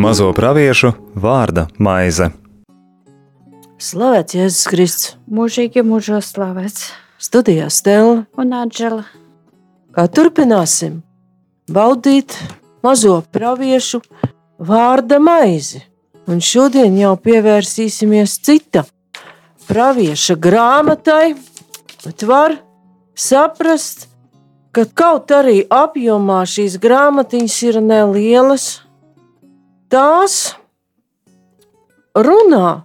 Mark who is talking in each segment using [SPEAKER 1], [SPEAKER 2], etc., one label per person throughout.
[SPEAKER 1] Mazo praviešu vārda maize.
[SPEAKER 2] Slavēts Jēzus Kristus,
[SPEAKER 3] Mūžīgi mūžos slavēts.
[SPEAKER 2] studijā Stela.
[SPEAKER 3] Un Anģela,
[SPEAKER 2] Kā turpināsim baudīt mazo praviešu vārda maizi. Un šodien jau pievērsīsimies cita pravieša grāmatai, bet var saprast, ka kaut arī apjomā šīs grāmatiņas ir nelielas, tās runā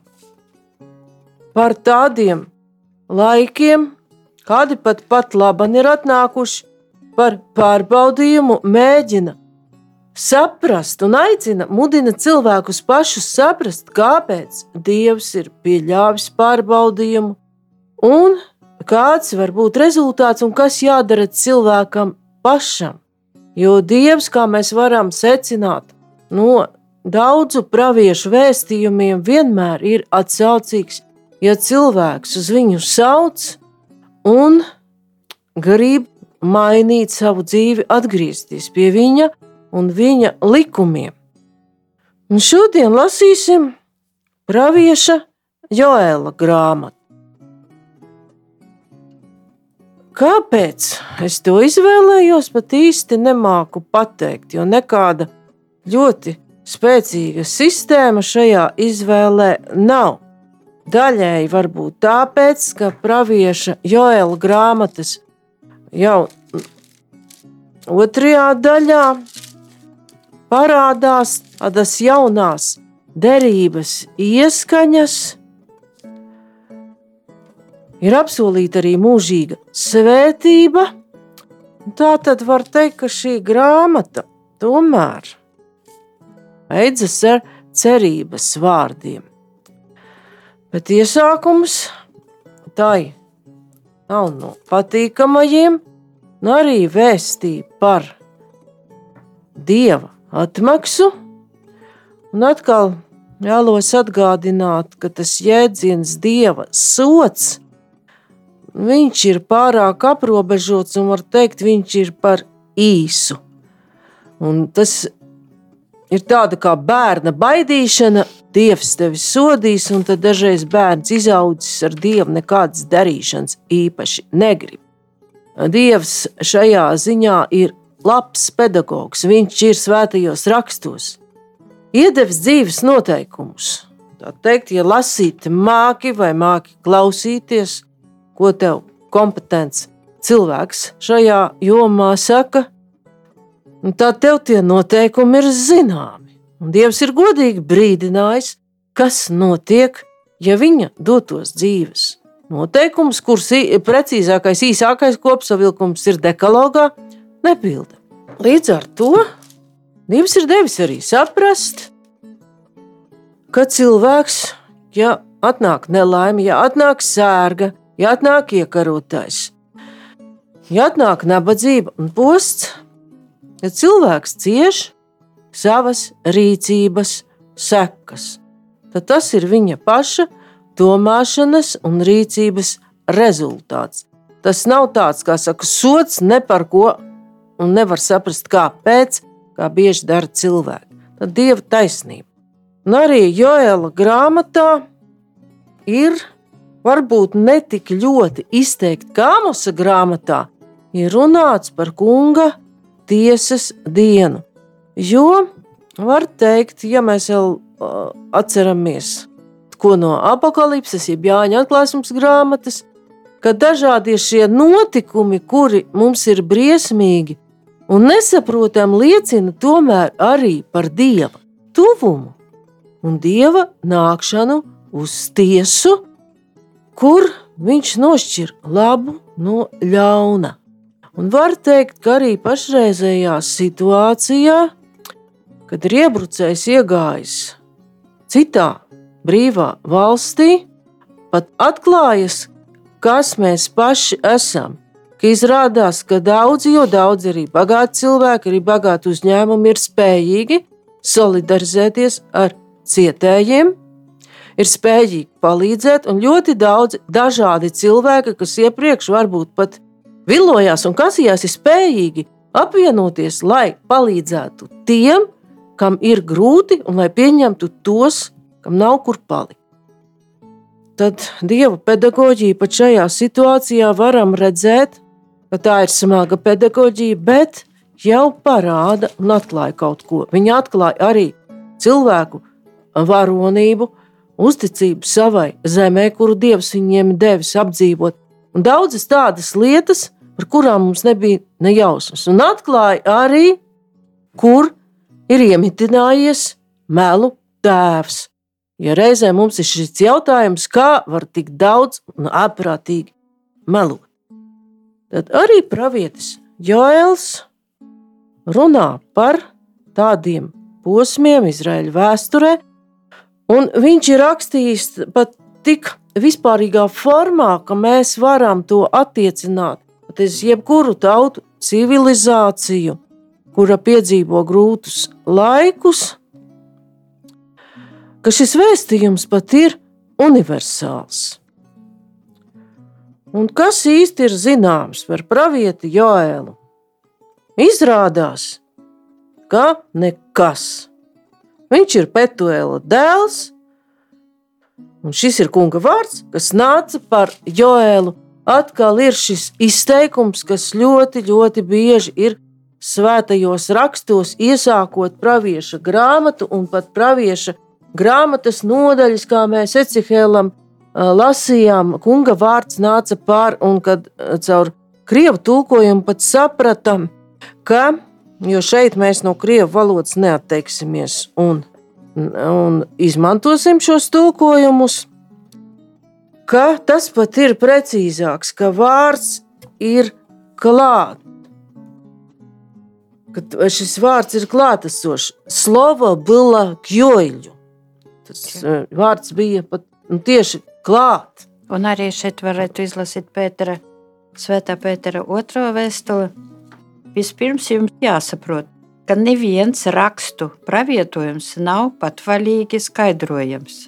[SPEAKER 2] par tādiem laikiem, kādi pat pat labi ir atnākuši, par pārbaudījumu, mēģina saprast un aicina, mudina cilvēkus pašus saprast, kāpēc Dievs ir pieļāvis pārbaudījumu un kāds var būt rezultāts un kas jādara cilvēkam pašam. Jo Dievs, kā mēs varam secināt no daudzu praviešu vēstījumiem, vienmēr ir atsaucīgs, ja cilvēks uz viņu sauc un grib mainīt savu dzīvi, atgriezties pie viņa un viņa likumiem. Un šodien lasīsim pravieša Joēla grāmatu. Kāpēc es to izvēlējos, pat īsti nemāku pateikt, jo nekāda ļoti spēcīga sistēma šajā izvēlē nav. Daļēji varbūt tāpēc, ka pravieša Joēla grāmatas jau otrajā daļā parādās tādas jaunās derības ieskaņas. Ir apsolīta arī mūžīga svētība. Tā tad var teikt, ka šī grāmata tomēr beidzas ar cerības vārdiem. Bet iesākums tai nav no patīkamajiem, un arī vēstīja par dieva atmaksu. Un atkal vēlos atgādināt, ka tas jēdziens dieva sots, viņš ir pārāk aprobežots un var teikt, viņš ir par īsu. Un tas ir tāda kā bērna baidīšana, Dievs tevi sodīs, un tad dažreiz bērns izaudzis ar Dievu nekādas darīšanas īpaši negrib. Dievs šajā ziņā ir labs pedagogs, viņš ir svētajos rakstos. Iedevis dzīves noteikumus. Tā teikt, ja lasīt māki vai māki klausīties, ko tev kompetents cilvēks šajā jomā saka, tad tev tie noteikumi ir zināmi. Un Dievs ir godīgi brīdinājis, kas notiek, ja viņa dotos dzīves. Noteikums, kurš precīzākais, īsākais kopsavilkums ir dekalogā, nepilda. Līdz ar to Dievs ir devis arī saprast, ka cilvēks, ja atnāk nelaime, ja atnāk sērga, ja atnāk iekarotais, ja atnāk nabadzība un posts, ja cilvēks cieš, savas rīcības sekas. Tad tas ir viņa paša domāšanas un rīcības rezultāts. Tas nav tāds, kā saka, sots ne par ko, un nevar saprast, kāpēc, kā bieži dara cilvēki. Tad dieva taisnība. Un arī Joēla grāmatā ir varbūt ne tik ļoti izteikti kā Mosa grāmatā, ir runāts par kunga tiesas dienu. Jo var teikt, ja mēs jau uh, atceramies, ko no apakalipses, jeb Jāņa atklāsmes grāmatas, ka dažādi šie notikumi, kuri mums ir briesmīgi un nesaprotami, liecina tomēr arī par Dieva tuvumu un Dieva nākšanu uz tiesu, kur viņš nošķir labu no ļauna. Un var teikt, ka arī pašreizējā situācijā kad ir iebrucējs iegājis citā brīvā valstī, pat atklājas, kas mēs paši esam. Ka izrādās, ka daudzi, jo daudzi arī bagāti cilvēki, arī bagāti uzņēmumi ir spējīgi solidarizēties ar cietējiem, ir spējīgi palīdzēt, un ļoti daudz dažādi cilvēki, kas iepriekš varbūt pat vilojās un kasījās, ir spējīgi apvienoties, lai palīdzētu tiem, kam ir grūti, un lai pieņemtu tos, kam nav kur palikt. Tad dieva pedagoģija pat šajā situācijā varam redzēt, ka tā ir smaga pedagoģija, bet jau parāda un atklāja kaut ko. Viņa atklāja arī cilvēku varonību, uzticību savai zemē, kuru dievs viņiem devis apdzīvot, un daudzas tādas lietas, par kurām mums nebija nejausmas. Un atklāja arī, kur ir iemitinājies melu tēvs. Ja reizē mums ir šis jautājums, kā var tik daudz un ārprātīgi melot, tad arī pravietis Joēls runā par tādiem posmiem Izraēļa vēsturē, un viņš ir rakstījis pat tik vispārīgā formā, ka mēs varam to attiecināt uz jebkuru tautu civilizāciju, kura piedzīvo grūtus laikus, ka šis vēstījums pat ir universāls. Un kas īsti ir zināms par pravieti Joēlu? Izrādās, ka nekas. Viņš ir Petuēla dēls, un šis ir kunga vārds, kas nāca par Joēlu. Atkal ir šis izteikums, kas ļoti, ļoti bieži ir svētajos rakstos, iesākot pravieša grāmatu un pat pravieša grāmatas nodaļas, kā mēs Ecihēlam lasījām, kunga vārds nāca pār, un kad caur krievu tulkojumu pat sapratam, ka Jo šeit mēs no krievu valodas neatteiksimies un, un izmantosim šos tulkojumus. Ka tas pat ir precīzāks, ka vārds ir klāt. Kad šis vārds ir klātesošs, slova bila kjoļu. Tas uh, vārds bija pat nu, tieši klāt.
[SPEAKER 3] Un arī šeit varētu izlasīt Pētera, Svētā Pētera otro vēstuli, Vispirms jums jāsaprot, ka neviens rakstu pravietojums nav patvaļīgi skaidrojams.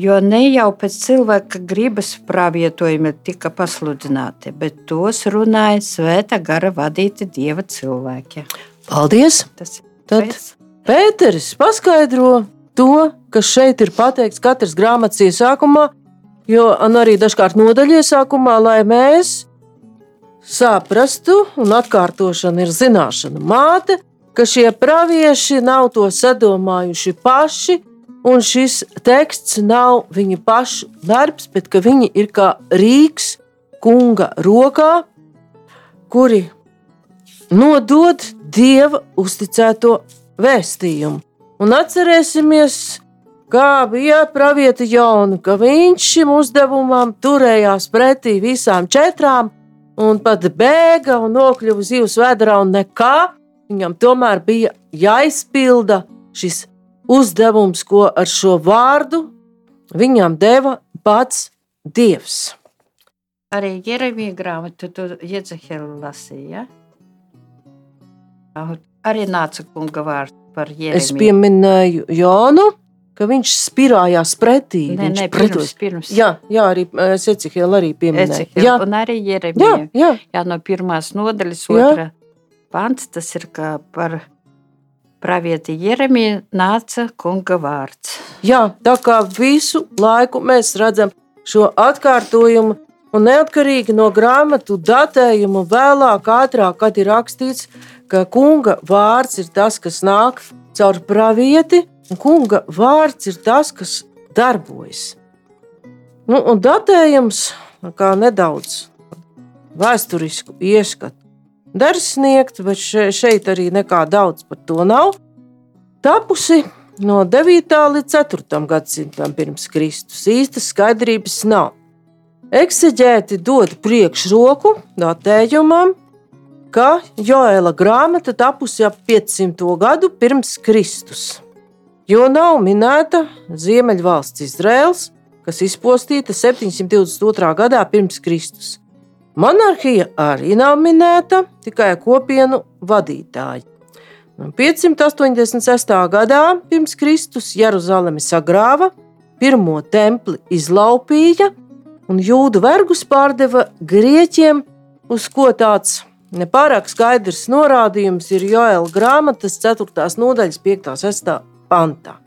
[SPEAKER 3] Jo ne jau pēc cilvēka gribas pravietojumi tika pasludināti, bet tos runāja svēta gara vadīti dieva cilvēki.
[SPEAKER 2] Paldies!
[SPEAKER 3] Tas ir
[SPEAKER 2] Tad Pēteris paskaidro to, kas šeit ir pateikts katras grāmatas iesākumā, jo arī dažkārt nodaļas iesākumā, lai mēs saprastu, un atkārtošana ir zināšana māte, ka šie pravieši nav to sadomājuši paši, un šis teksts nav viņu pašu darbs, bet ka viņi ir kā rīks kunga rokā, kuri nodod dieva uzticēto vēstījumu. Un atcerēsimies, kā bija pravieta Jona, ka viņš šim uzdevumam turējās pretī visām četrām, un pat bēga un nokļuva zivs vēdā, un nekā viņam tomēr bija jāizpilda šis uzdevums, ko ar šo vārdu viņam deva pats Dievs.
[SPEAKER 3] Arī Jeremija grāmatu tu Jedzehelu lasīja. Ja? Arī nāca kunga vārds par
[SPEAKER 2] Es
[SPEAKER 3] Jeremiju.
[SPEAKER 2] pieminēju Jonu, ka viņš spirājās pretī.
[SPEAKER 3] Nē,
[SPEAKER 2] viņš
[SPEAKER 3] nē,
[SPEAKER 2] pretos-
[SPEAKER 3] pirms, pirms.
[SPEAKER 2] Jā, jā, arī Secihēla arī pieminēja.
[SPEAKER 3] Ecehela,
[SPEAKER 2] Jā,
[SPEAKER 3] un arī
[SPEAKER 2] jā,
[SPEAKER 3] Jeremija.
[SPEAKER 2] jā,
[SPEAKER 3] Jā, no pirmās nodaļas,
[SPEAKER 2] Jā.
[SPEAKER 3] otrā pants, tas ir kā par pravieti Jeremiju nāca kunga vārds.
[SPEAKER 2] jā, tā kā visu laiku mēs redzam šo atkārtojumu, un neatkarīgi no grāmatu datējuma, vēlāk, ātrāk, kad ir rakstīts, ka kunga vārds ir tas, kas nāk caur pravieti, un kunga vārds ir tas, kas darbojas. Nu, un datējums nedaudz vēsturisku ieskatu der sniegt, bet še- šeit arī nekā daudz par to nav. Tapusi no 9. līdz 4. gadsimtam pirms Kristus īstas skaidrības nav. Ekseģēti dod priekšroku datējumam, ka Joēla grāmata tapusi ap 500 gadu pirms Kristus, jo nav minēta Ziemeļvalsts Izraels, kas izpostīta 722. gadā pirms Kristus. Monarhija arī nav minēta, tikai kopienu vadītāji. Un 586. gadā pirms Kristus Jeruzalemi sagrāva, pirmo templi izlaupīja un jūdu vergus pārdeva grieķiem uz ko tāds nepārāk skaidrs norādījums ir Joela grāmatas 4. nodaļas 5. 6. pantā.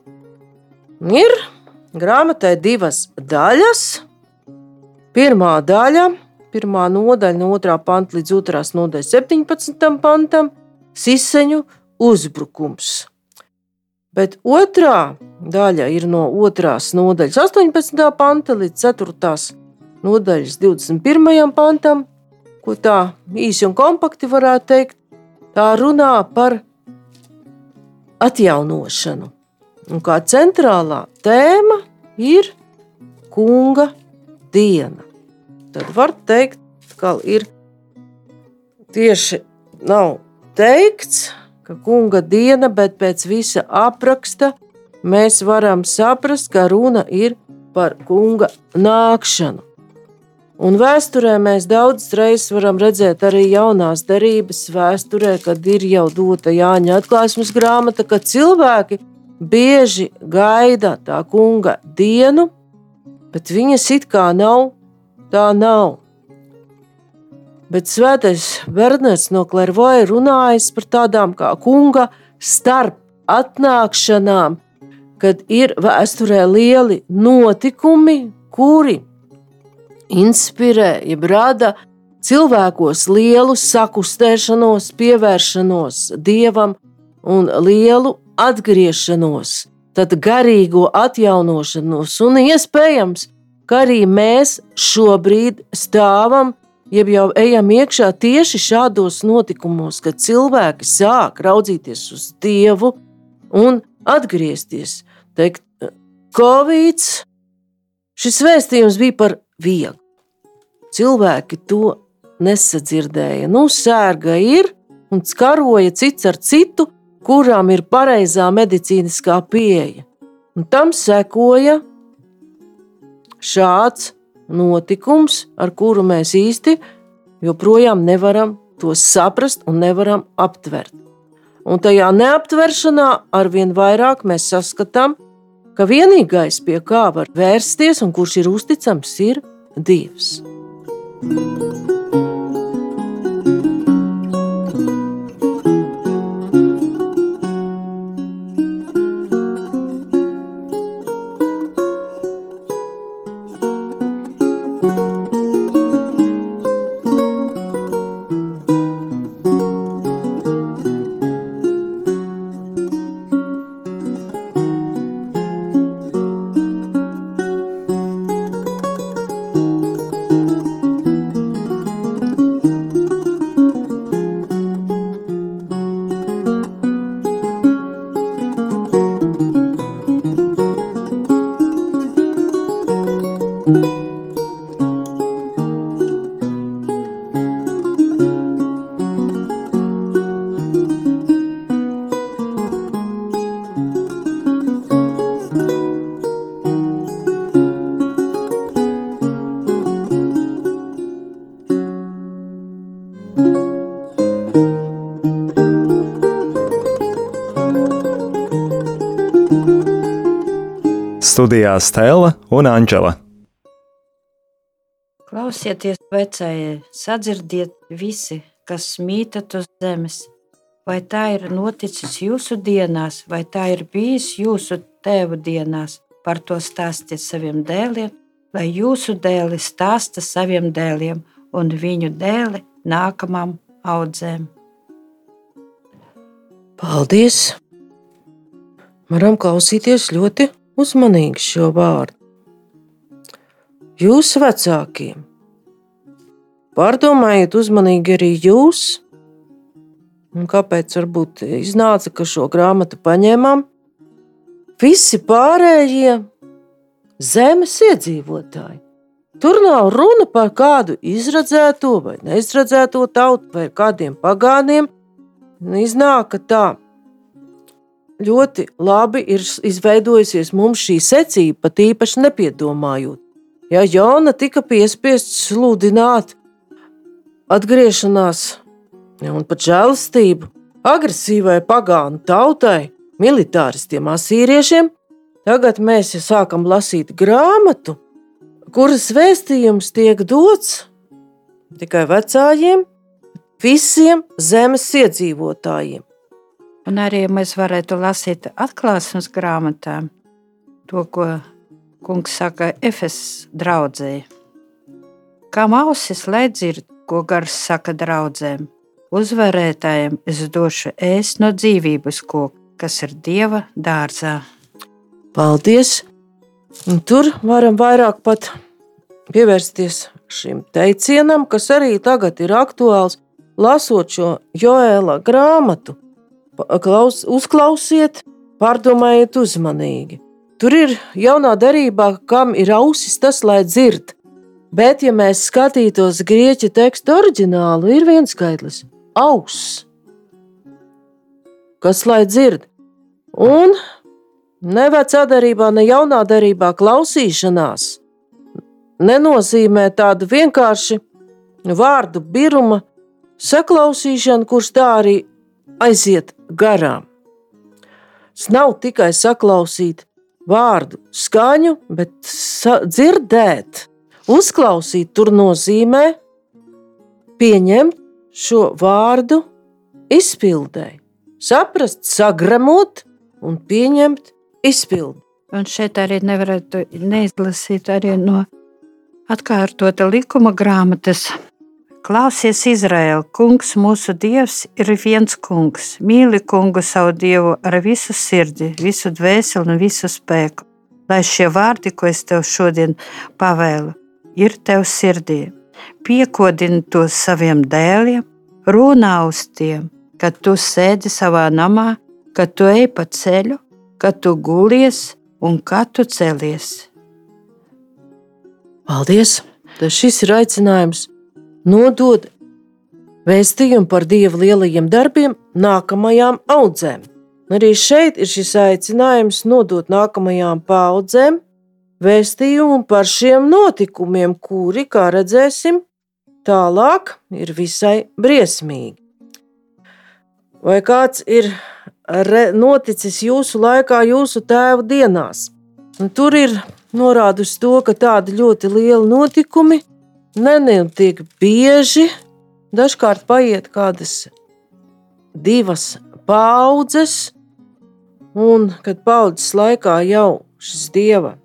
[SPEAKER 2] Ir grāmatai divas daļas. Pirmā daļa, pirmā nodaļa no 2. panta līdz 2. nodaļas 17. pantam - siseņu uzbrukums. Bet otrā daļa ir no 2. nodaļas 18. panta līdz 4. nodaļas 21. pantam, ko tā īsi un kompakti varētu teikt. Tā runā par atjaunošanu. Un kā centrālā tēma ir kunga diena. Tad var teikt, ka ir tieši nav teikts, ka kunga diena, bet pēc visa apraksta mēs varam saprast, ka runa ir par kunga nākšanu. Un vēsturē mēs daudzas reizes varam redzēt arī jaunās derības vēsturē, kad ir jau dota Jāņa atklāsmes grāmata, ka cilvēki bieži gaida tā kunga dienu, bet viņas it kā nav, tā nav. Bet svētais Bernards no Klervoja runājas par tādām kā kunga starp atnākšanām, kad ir vēsturē lieli notikumi, kuri inspirē, jeb rada cilvēkos lielu sakustēšanos, pievēršanos dievam un lielu atgriešanos, tad garīgo atjaunošanos, un iespējams, ka arī mēs šobrīd stāvam, jeb jau ejam iekšā tieši šādos notikumos, kad cilvēki sāk raudzīties uz Dievu un atgriezties. Teikt, Covid, šis vēstījums bija par vieglu. Cilvēki to nesadzirdēja. Nu, sērga ir un skaroja cits ar citu, kurām ir pareizā medicīniskā pieeja. Un tam sekoja šāds notikums, ar kuru mēs īsti joprojām nevaram to saprast un nevaram aptvert. Un tajā neaptveršanā arvien vairāk mēs saskatām, ka vienīgais, pie kā var vērsties un kurš ir uzticams, ir Dievs. Música
[SPEAKER 1] Studijā Stela un Anģela.
[SPEAKER 3] Klausieties, vecajai, sadzirdiet visi, kas mītat uz zemes. Vai tā ir noticis jūsu dienās, vai tā ir bijis jūsu tēvu dienās? Par to stāstiet saviem dēliem, lai jūsu dēli stāsta saviem dēliem un viņu dēli nākamām audzēm.
[SPEAKER 2] Paldies! Varam klausīties ļoti uzmanīgi šo vārdu. Jūs vecākiem, pārdomājiet uzmanīgi arī jūs, un kāpēc varbūt iznāca, ka šo grāmatu paņēmām. Visi pārējie zemes iedzīvotāji. Tur nav runa par kādu izradzēto vai neizradzēto tautu vai kādiem pagāniem. Iznāk, ka tā ļoti labi ir izveidojusies mums šī secība, pat īpaši nepiedomājot. Ja Jona tika piespiests sludināt atgriešanās un pat žēlastību agresīvai pagānu tautai, militāristiem, asīriešiem, tagad mēs sākam lasīt grāmatu, kuras vēstījums tiek dots tikai vecājiem, visiem zemes iedzīvotājiem.
[SPEAKER 3] Un arī mēs varētu lasīt atklāsmes grāmatā to, ko kungs saka Efesas draudzēji. Kam ausis lai dzird, ko gars saka draudzēm, uzvarētājiem es došu ēst no dzīvības koka, kas ir Dieva dārzā.
[SPEAKER 2] Paldies! Un tur varam vairāk pat pievērsties šim teicienam, kas arī tagad ir aktuāls, lasot šo Joēla grāmatu. Klaus, uzklausiet, pārdomājiet uzmanīgi. Tur ir jaunā darbā, kam ir ausis, tas lai dzird. Bet, ja mēs skatītos grieķu tekstu oriģinālu, ir viens skaitlis - auss. Kas lai dzird? Un ne vecā darbā, ne jaunā darbā klausīšanās nenozīmē tādu vienkārši vārdu biruma saklausīšanu, kurš tā arī aiziet garām. Tas nav tikai saklausīt vārdu skaņu, bet dzirdēt, uzklausīt, tur nozīmē pieņemt šo vārdu izpildēji, saprast, sagremot un pieņemt izpildi.
[SPEAKER 3] Un šeit arī nevarētu neizlasīt arī no atkārtota likuma grāmatas. Klausies, Izraēla, kungs, mūsu dievs ir viens kungs. Mīli kungu savu dievu ar visu sirdi, visu dvēseli un visu spēku. Lai šie vārdi, ko es tev šodien pavēlu, ir tev sirdī. Piekodini tos saviem dēliem, runā uz tiem, kad tu sēdi savā namā, kad tu ej pa ceļu, kad tu gulies un kad tu celies
[SPEAKER 2] Paldies! Tas šis ir aicinājums nodot vēstījumu par Dieva lielajiem darbiem nākamajām audzēm. Arī šeit ir šis aicinājums nodot nākamajām paudzēm vēstījumu par šiem notikumiem, kuri, kā redzēsim, tālāk ir visai briesmīgi. Vai kāds ir noticis jūsu laikā, jūsu tēva dienās? Un tur ir norāda uz to, ka tādi ļoti lieli notikumi nenotiek bieži. Dažkārt paiet kādas divas paudzes, un kad paudzes laikā jau šis dieva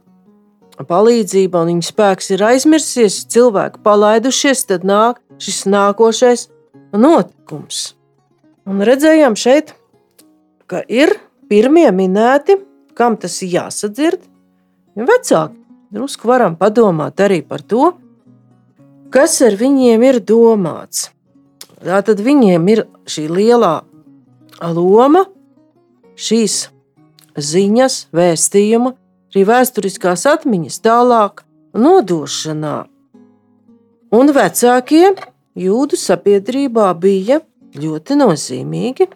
[SPEAKER 2] palīdzība un viņa spēks ir aizmirsies, cilvēki palaidušies, tad nāk šis nākošais notikums. Un redzējām šeit, ka ir pirmie minēti, kam tas ir jāsadzird, Vecāki drusku varam padomāt arī par to, kas ar viņiem ir domāts. Tātad viņiem ir šī lielā loma, šīs ziņas, vēstījuma, arī vēsturiskās atmiņas tālāk nodošanā. Un vecākie jūdu sabiedrībā bija ļoti nozīmīgi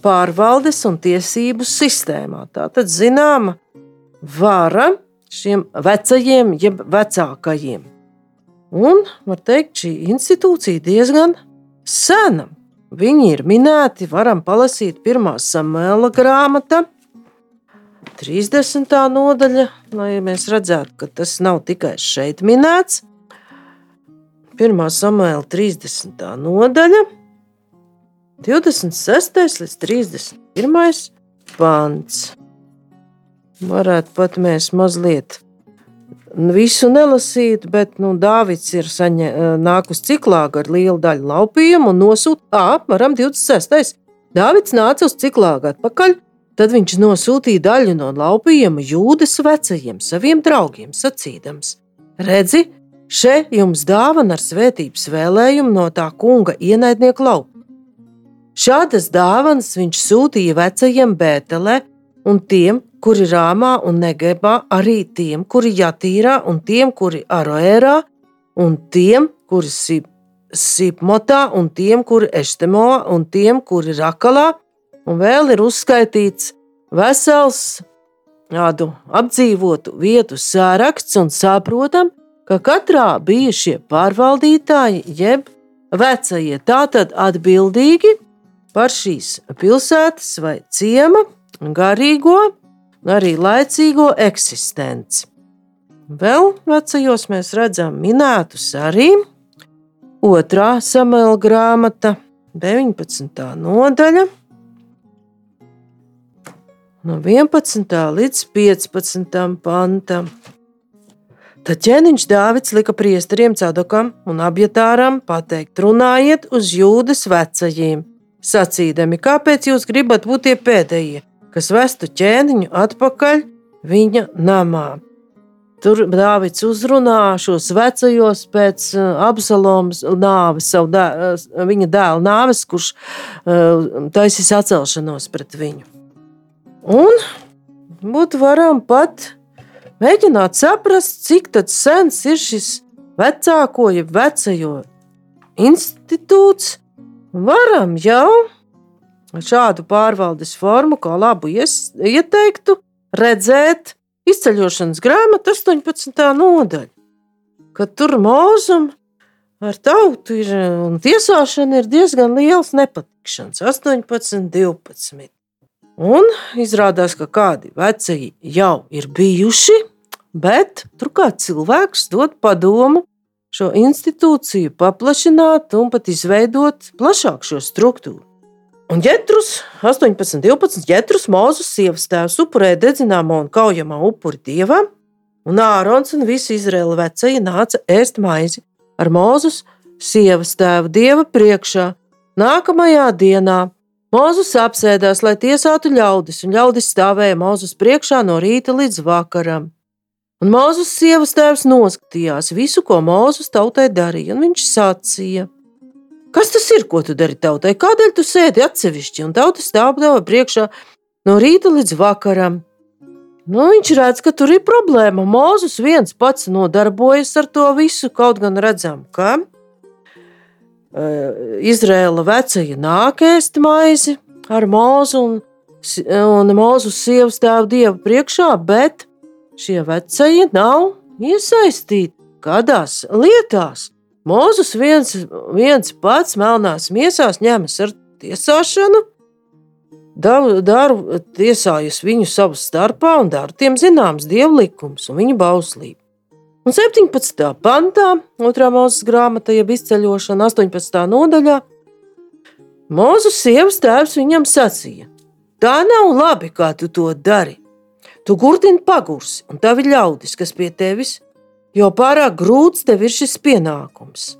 [SPEAKER 2] pārvaldes un tiesību sistēmā. Tā tad zināma vara šiem vecajiem, jeb vecākajiem. Un, var teikt, šī institūcija diezgan sena. Viņi ir minēti, varam palasīt pirmā samēla grāmata, 30. nodaļa, lai mēs redzētu, ka tas nav tikai šeit minēts. Pirmā samēla 30. nodaļa, 26. līdz 31. pants varētu pat mēs mazliet visu nelasīt, bet nu, Dāvids ir saņē, nākus ciklāgu ar lielu daļu laupījumu un nosūta apmēram 26. Dāvids nāca uz ciklāgu atpakaļ, tad viņš nosūtīja daļu no laupījuma jūdas vecajiem saviem draugiem, sacīdams: Redzi, šeit jums dāvana ar svētības vēlējumu no tā kunga ienaidnieku laupa. Šādas dāvanas viņš sūtīja vecajiem Bētelē un tiem, kuri Rāmā un Negebā, arī tiem, kuri Jatīrā, un tiem, kuri Aroērā, un tiem, kuri Sip, Sipmotā, un tiem, kuri Eštemo, un tiem, kuri Rakalā, un vēl ir uzskaitīts vesels tādu apdzīvotu vietu sāraksts, un saprotam, ka katrā bija šie pārvaldītāji, jeb vecie, tātad atbildīgi par šīs pilsētas vai ciema garīgo arī laicīgo eksistenci. Vēl vecajos mēs redzam minētus arī otrā samēla grāmata, 19. nodaļa, no 11. līdz 15. pantam. Tad ķēniņš Dāvids lika priesteriem Cadokam un Abjatāram pateikt: runājiet uz jūdas vecajiem, sacīdami, kāpēc jūs gribat būt tie pēdējie, kas vestu ķēniņu atpakaļ viņa namā. Tur Dāvids uzrunā šos vecajos pēc uh, Absalomas nāves, savu dē, uh, viņa dēla nāves, kurš uh, taisīs atcelšanos pret viņu. Un būtu varam pat mēģināt saprast, cik sens ir šis vecāko, jeb vecajo institūts. Varam jau šādu pārvaldes formu, kā labu ieteiktu, redzēt Izceļošanas grāmata 18. nodaļa, kad tur mūzum ar tautu ir un tiesāšana ir diezgan liels nepatikšanas, 18, 12. Un izrādās, ka kādi veci jau ir bijuši, bet tur kāds cilvēks dod padomu šo institūciju paplašināt un pat izveidot plašāku šo struktūru. Un ģetrus, 18, 12 ģetrus, mūzes sievas tēvs upurēja dedzināmo un kaujamā upuri dievam, un Ārons un visi Izraēla vecie nāca ēst maizi ar mūzes sievas tēvu dieva priekšā. Nākamajā dienā Mūzes apsēdās, lai tiesātu ļaudis, un ļaudis stāvēja Mūzes priekšā no rīta līdz vakaram. Un Mūzes sievas tēvs noskatījās visu, ko Mūzes tautai darīja, un viņš sacīja: Kas tas ir, ko tu dari tautai? Kādēļ tu sēdi atsevišķi un tauta stāv tev priekšā no rīta līdz vakaram? Nu, viņš redz, ka tur ir problēma. Mozus viens pats nodarbojas ar to visu, kaut gan redzam, ka uh, Izraēla vecie nāk ēst maizi ar mūzu un, un mūzu sievas tēvu dievu priekšā, bet šie vecie nav iesaistīti kādās lietās. Mūzus viens, viens pats melnās miesās ņemas ar tiesāšanu, daru, daru tiesājas viņu savā starpā un daru tiem zināms dievu likums un viņa bauslību. Un 17. pantā, 2. mūzes grāmatā, jeb izceļošana, 18. nodaļā, Mūzus sievas tēvs viņam sacīja: Tā nav labi, kā tu to dari. Tu gurdini pagursi, un tavi ļaudis, kas pie tevis jo pārāk grūts tev ir šis pienākums.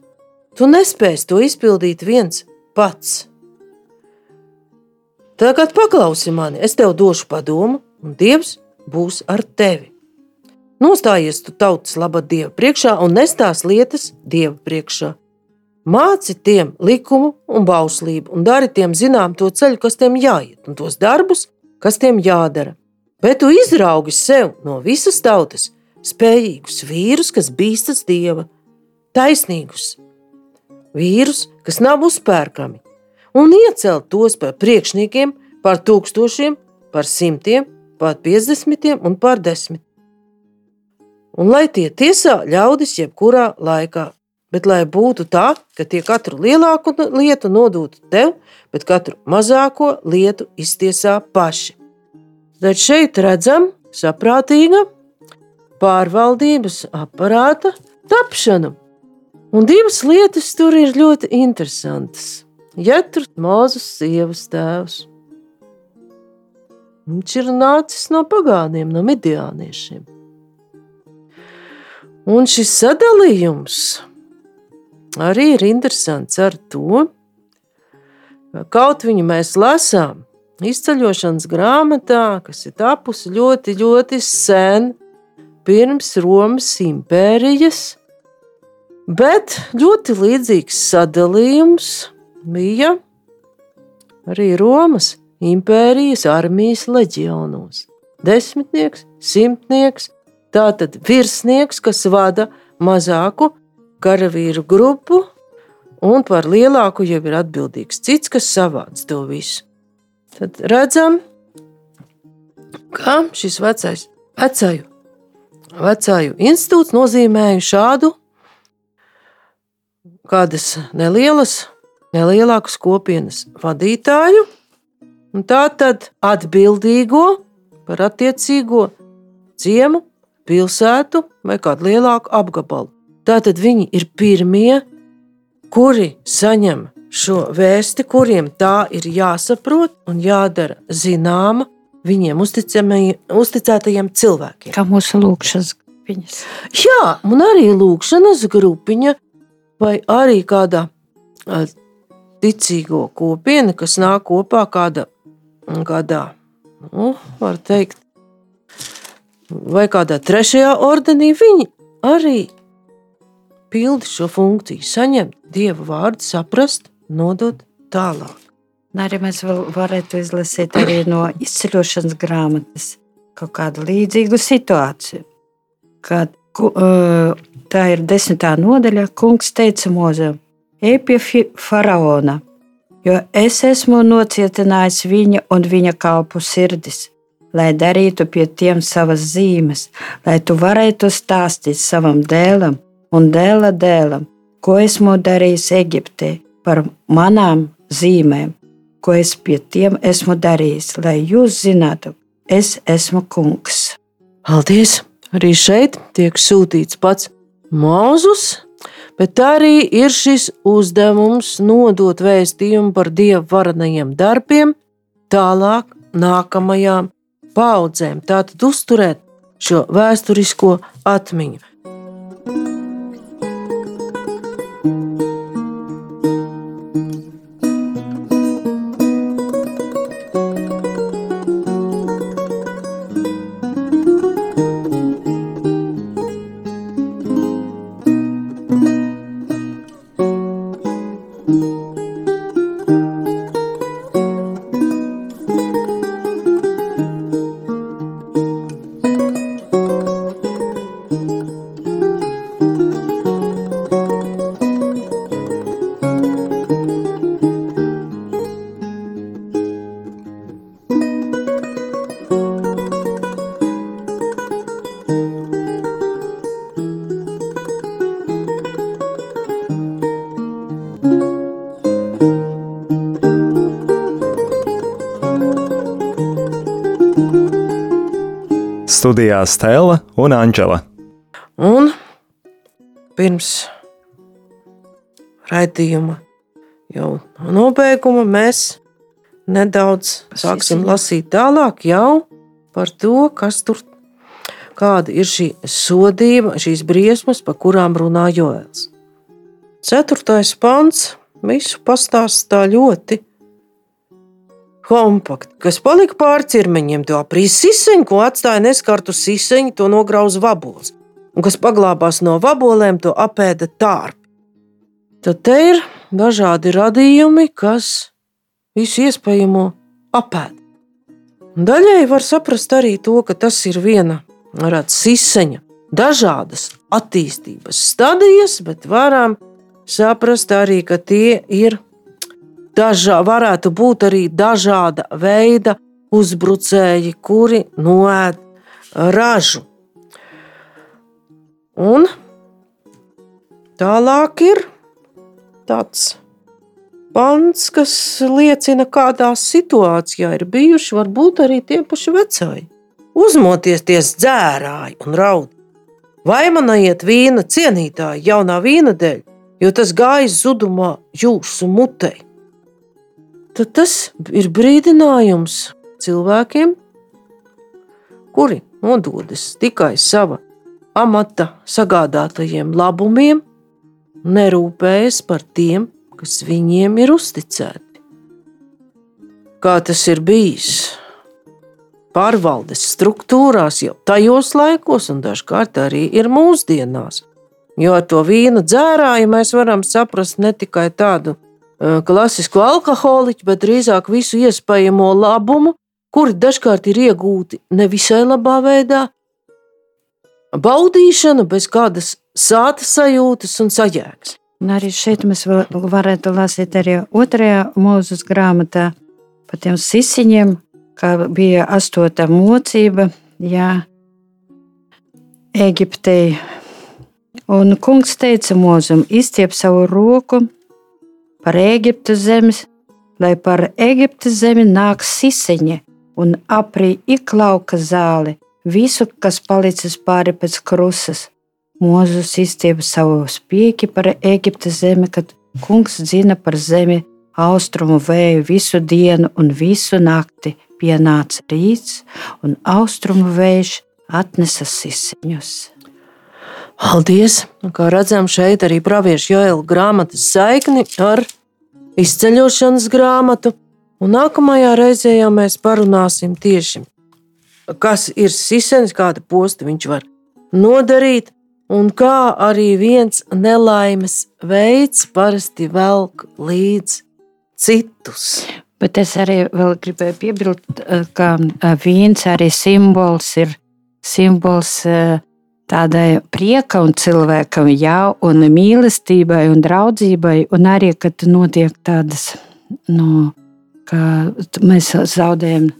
[SPEAKER 2] Tu nespēsi to izpildīt viens pats. Tagad paklausi mani, es tev došu padomu, un Dievs būs ar tevi. Nostājies tu tautas laba Dieva priekšā un nestās lietas Dieva priekšā. Māci tiem likumu un bauslību, un dari tiem zinām to ceļu, kas tiem jāiet, un tos darbus, kas tiem jādara. Bet tu izraugi sev no visas tautas, spējīgus vīrus, kas bīstas dieva, taisnīgus vīrus, kas nav uzpērkami, un iecelt tos par priekšniekiem, par tūkstošiem, par simtiem, par piecdesmitiem un par desmit. Un lai tie tiesā ļaudis jebkurā laikā, bet lai būtu tā, ka tie katru lielāku lietu nodūtu tev, bet katru mazāko lietu iztiesā paši. Tad šeit redzam saprātīga pārvaldības aparāta tapšanu. Un divas lietas tur ir ļoti interesantas. Jēzus, Mozus, sievas tēvs. Viņš ir nācis no pagāniem, no midiāniešiem. Un šis sadalījums arī ir interesants ar to, ka kaut viņu mēs lasām izceļošanas grāmatā, kas ir tapusi ļoti, ļoti sen, pirms Romas impērijas, bet ļoti līdzīgs sadalījums bija arī Romas impērijas armijas leģionos. Desmitnieks, simtnieks, tātad virsnieks, kas vada mazāku karavīru grupu, un par lielāku jau ir atbildīgs cits, kas savāc to visu. Tad redzam, ka šis vecais, vecaju Vecāju institūts nozīmēja šādu kādas nelielas, nelielākas kopienas vadītāju, un tā tad atbildīgo par attiecīgo ciemu, pilsētu vai kādu lielāku apgabalu. Tātad viņi ir pirmie, kuri saņem šo vēsti, kuriem tā ir jāsaprot un jādara zināma viņiem uzticētajiem cilvēkiem.
[SPEAKER 3] Kā mūsu lūkšanas grupiņas.
[SPEAKER 2] Jā, un arī lūkšanas grupiņa, vai arī kāda ticīgo kopiena, kas nāk kopā kāda, kādā, nu, var teikt, vai kādā trešajā ordenī, viņi arī pilda šo funkciju, saņemt dievu vārdu, saprast, nodot tālāk.
[SPEAKER 3] Un arī mēs varētu izlasīt arī no izceļošanas grāmatas kaut kādu līdzīgu situāciju. Kad tā ir desmitā nodaļa, kungs teica Mozem, ej pie faraona, jo es esmu nocietinājis viņa un viņa kalpu sirdis, lai darītu pie tiem savas zīmes, lai tu varētu stāstīt savam dēlam un dēla dēlam, ko esmu darījis Eģiptē par manām zīmēm, ko es pie tiem esmu darījis, lai jūs zinātu, es esmu kungs.
[SPEAKER 2] Paldies! Arī šeit tiek sūtīts pats Mūzus, bet arī ir šis uzdevums nodot vēstījumu par dievu varenajiem darbiem tālāk nākamajām paudzēm. Tātad uzturēt šo vēsturisko atmiņu.
[SPEAKER 1] Studijā Stela un Anģela.
[SPEAKER 2] Un pirms raidījuma jau nobeiguma mēs nedaudz sāksim lasīt tālāk jau par to, kas tur kāda ir šī sodība, šīs briesmas, par kurām runā Joēls. Ceturtais pants visu pastāstā ļoti kompakti, kas palika pāri ķermeņiem, to aprīs siseņu, ko atstāja neskartu siseņu, to nograuz vabols, un kas paglābās no vabolēm, to apēda tārpi. Tad te ir dažādi radījumi, kas visu iespējamo apēd. Daļai var saprast arī to, ka tas ir viena varētu, siseņa, dažādas attīstības stadijas, bet varam saprast arī, ka tie ir dažā, varētu būt arī dažāda veida uzbrucēji, kuri noēd ražu. Un tālāk ir tāds pants, kas liecina, kādā situācijā ir bijuši varbūt arī tie paši vecāki. Uzmoties dzērāji un raud. Vai man iet vīna cienītāji jaunā vīna dēļ, jo tas gājas zudumā jūsu mutei tad tas ir brīdinājums cilvēkiem, kuri nododas tikai sava amata sagādātajiem labumiem, nerūpējas par tiem, kas viņiem ir uzticēti. Kā tas ir bijis pārvaldes struktūrās jau tajos laikos, un dažkārt arī ir mūsdienās. Jo ar to vīnu dzērāju mēs varam saprast ne tikai tādu klasisku alkoholiķu, bet drīzāk visu iespējamo labumu, kuri dažkārt ir iegūti nevisai labā veidā. Baudīšana bez kādas sāta sajūtas un sajēgas.
[SPEAKER 3] Un arī šeit mēs varētu lasīt arī otrajā mūzes grāmatā par tiem sisiņiem, kā bija astotā mocība, jā, Eģiptei. Un kungs teica mūzum, izstiep savu roku, par Eģiptes zemes, lai par Eģiptes zemi nāk siseņi un aprī iklauka zāli, visu, kas palicis pāri pēc krusas. Mūzus izstiepa savu spieki par Eģiptes zemi, kad Kungs zina par zemi, austrumu vēju visu dienu un visu nakti. Pienāca rīts, un austrumu vējš atnesa sisiņus.
[SPEAKER 2] Paldies! Un Kā redzam, šeit arī praviešu Joela grāmatas saikni ar izceļošanas grāmatu. Un nākamajā reizē jau mēs parunāsim tieši, kas ir sisenis, kāda posta viņš var nodarīt, un kā arī viens nelaimes veids parasti velk līdz citus.
[SPEAKER 3] Bet es arī gribēju piebilst, ka eh, vīns arī simbols ir simbols eh, tādai prieka un cilvēkam, jā, un mīlestībai un draudzībai, un arī, kad notiek tādas, nu, ka mēs zaudējam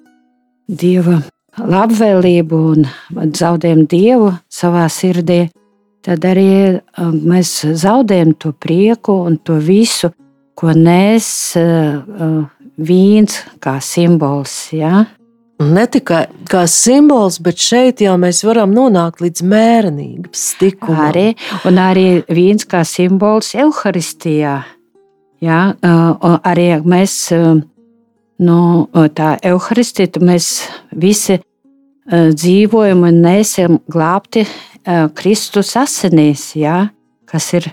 [SPEAKER 3] dieva labvēlību un zaudējam dievu savā sirdī, tad arī um, mēs zaudējam to prieku un to visu, ko nes uh, uh, vīns kā simbols. Ja?
[SPEAKER 2] Ne tikai kā simbols, bet šeit jau mēs varam nonākt līdz mērenības stikumam.
[SPEAKER 3] Arī, un arī vīns kā simbols Euharistijā. Ja? Uh, arī mēs nu, tā Euharistija, mēs visi dzīvojam un nesam glābti Kristus asinīs, ja? kas ir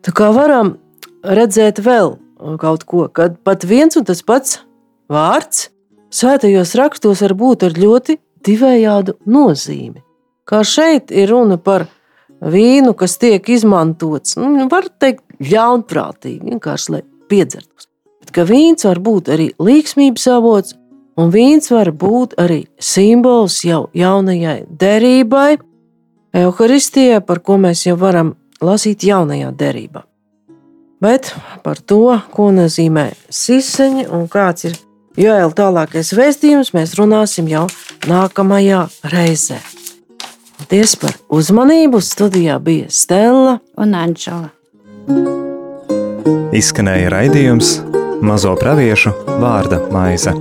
[SPEAKER 2] Tā kā varam redzēt vēl kaut ko, kad pat viens un tas pats vārds svētajos rakstos var būt ar ļoti divējādu nozīmi. Kā šeit ir runa par vīnu, kas tiek izmantots, nu, var teikt, ļaunprātīgi, vienkārši lai piedzertos. Bet ka vīns var būt arī līgsmības avots, un vīns var būt arī simbols jau jaunajai derībai, evaharistijai, par ko mēs jau varam lasīt jaunajā derībā. Bet par to, ko nozīmē siseņi un kāds ir Joēla tālākais vēstījums, mēs runāsim jau nākamajā reizē. Paldies par uzmanību! Studijā bija Stela
[SPEAKER 3] un Anģela.
[SPEAKER 1] Izskanēja raidījums Mazo praviešu vārda maize.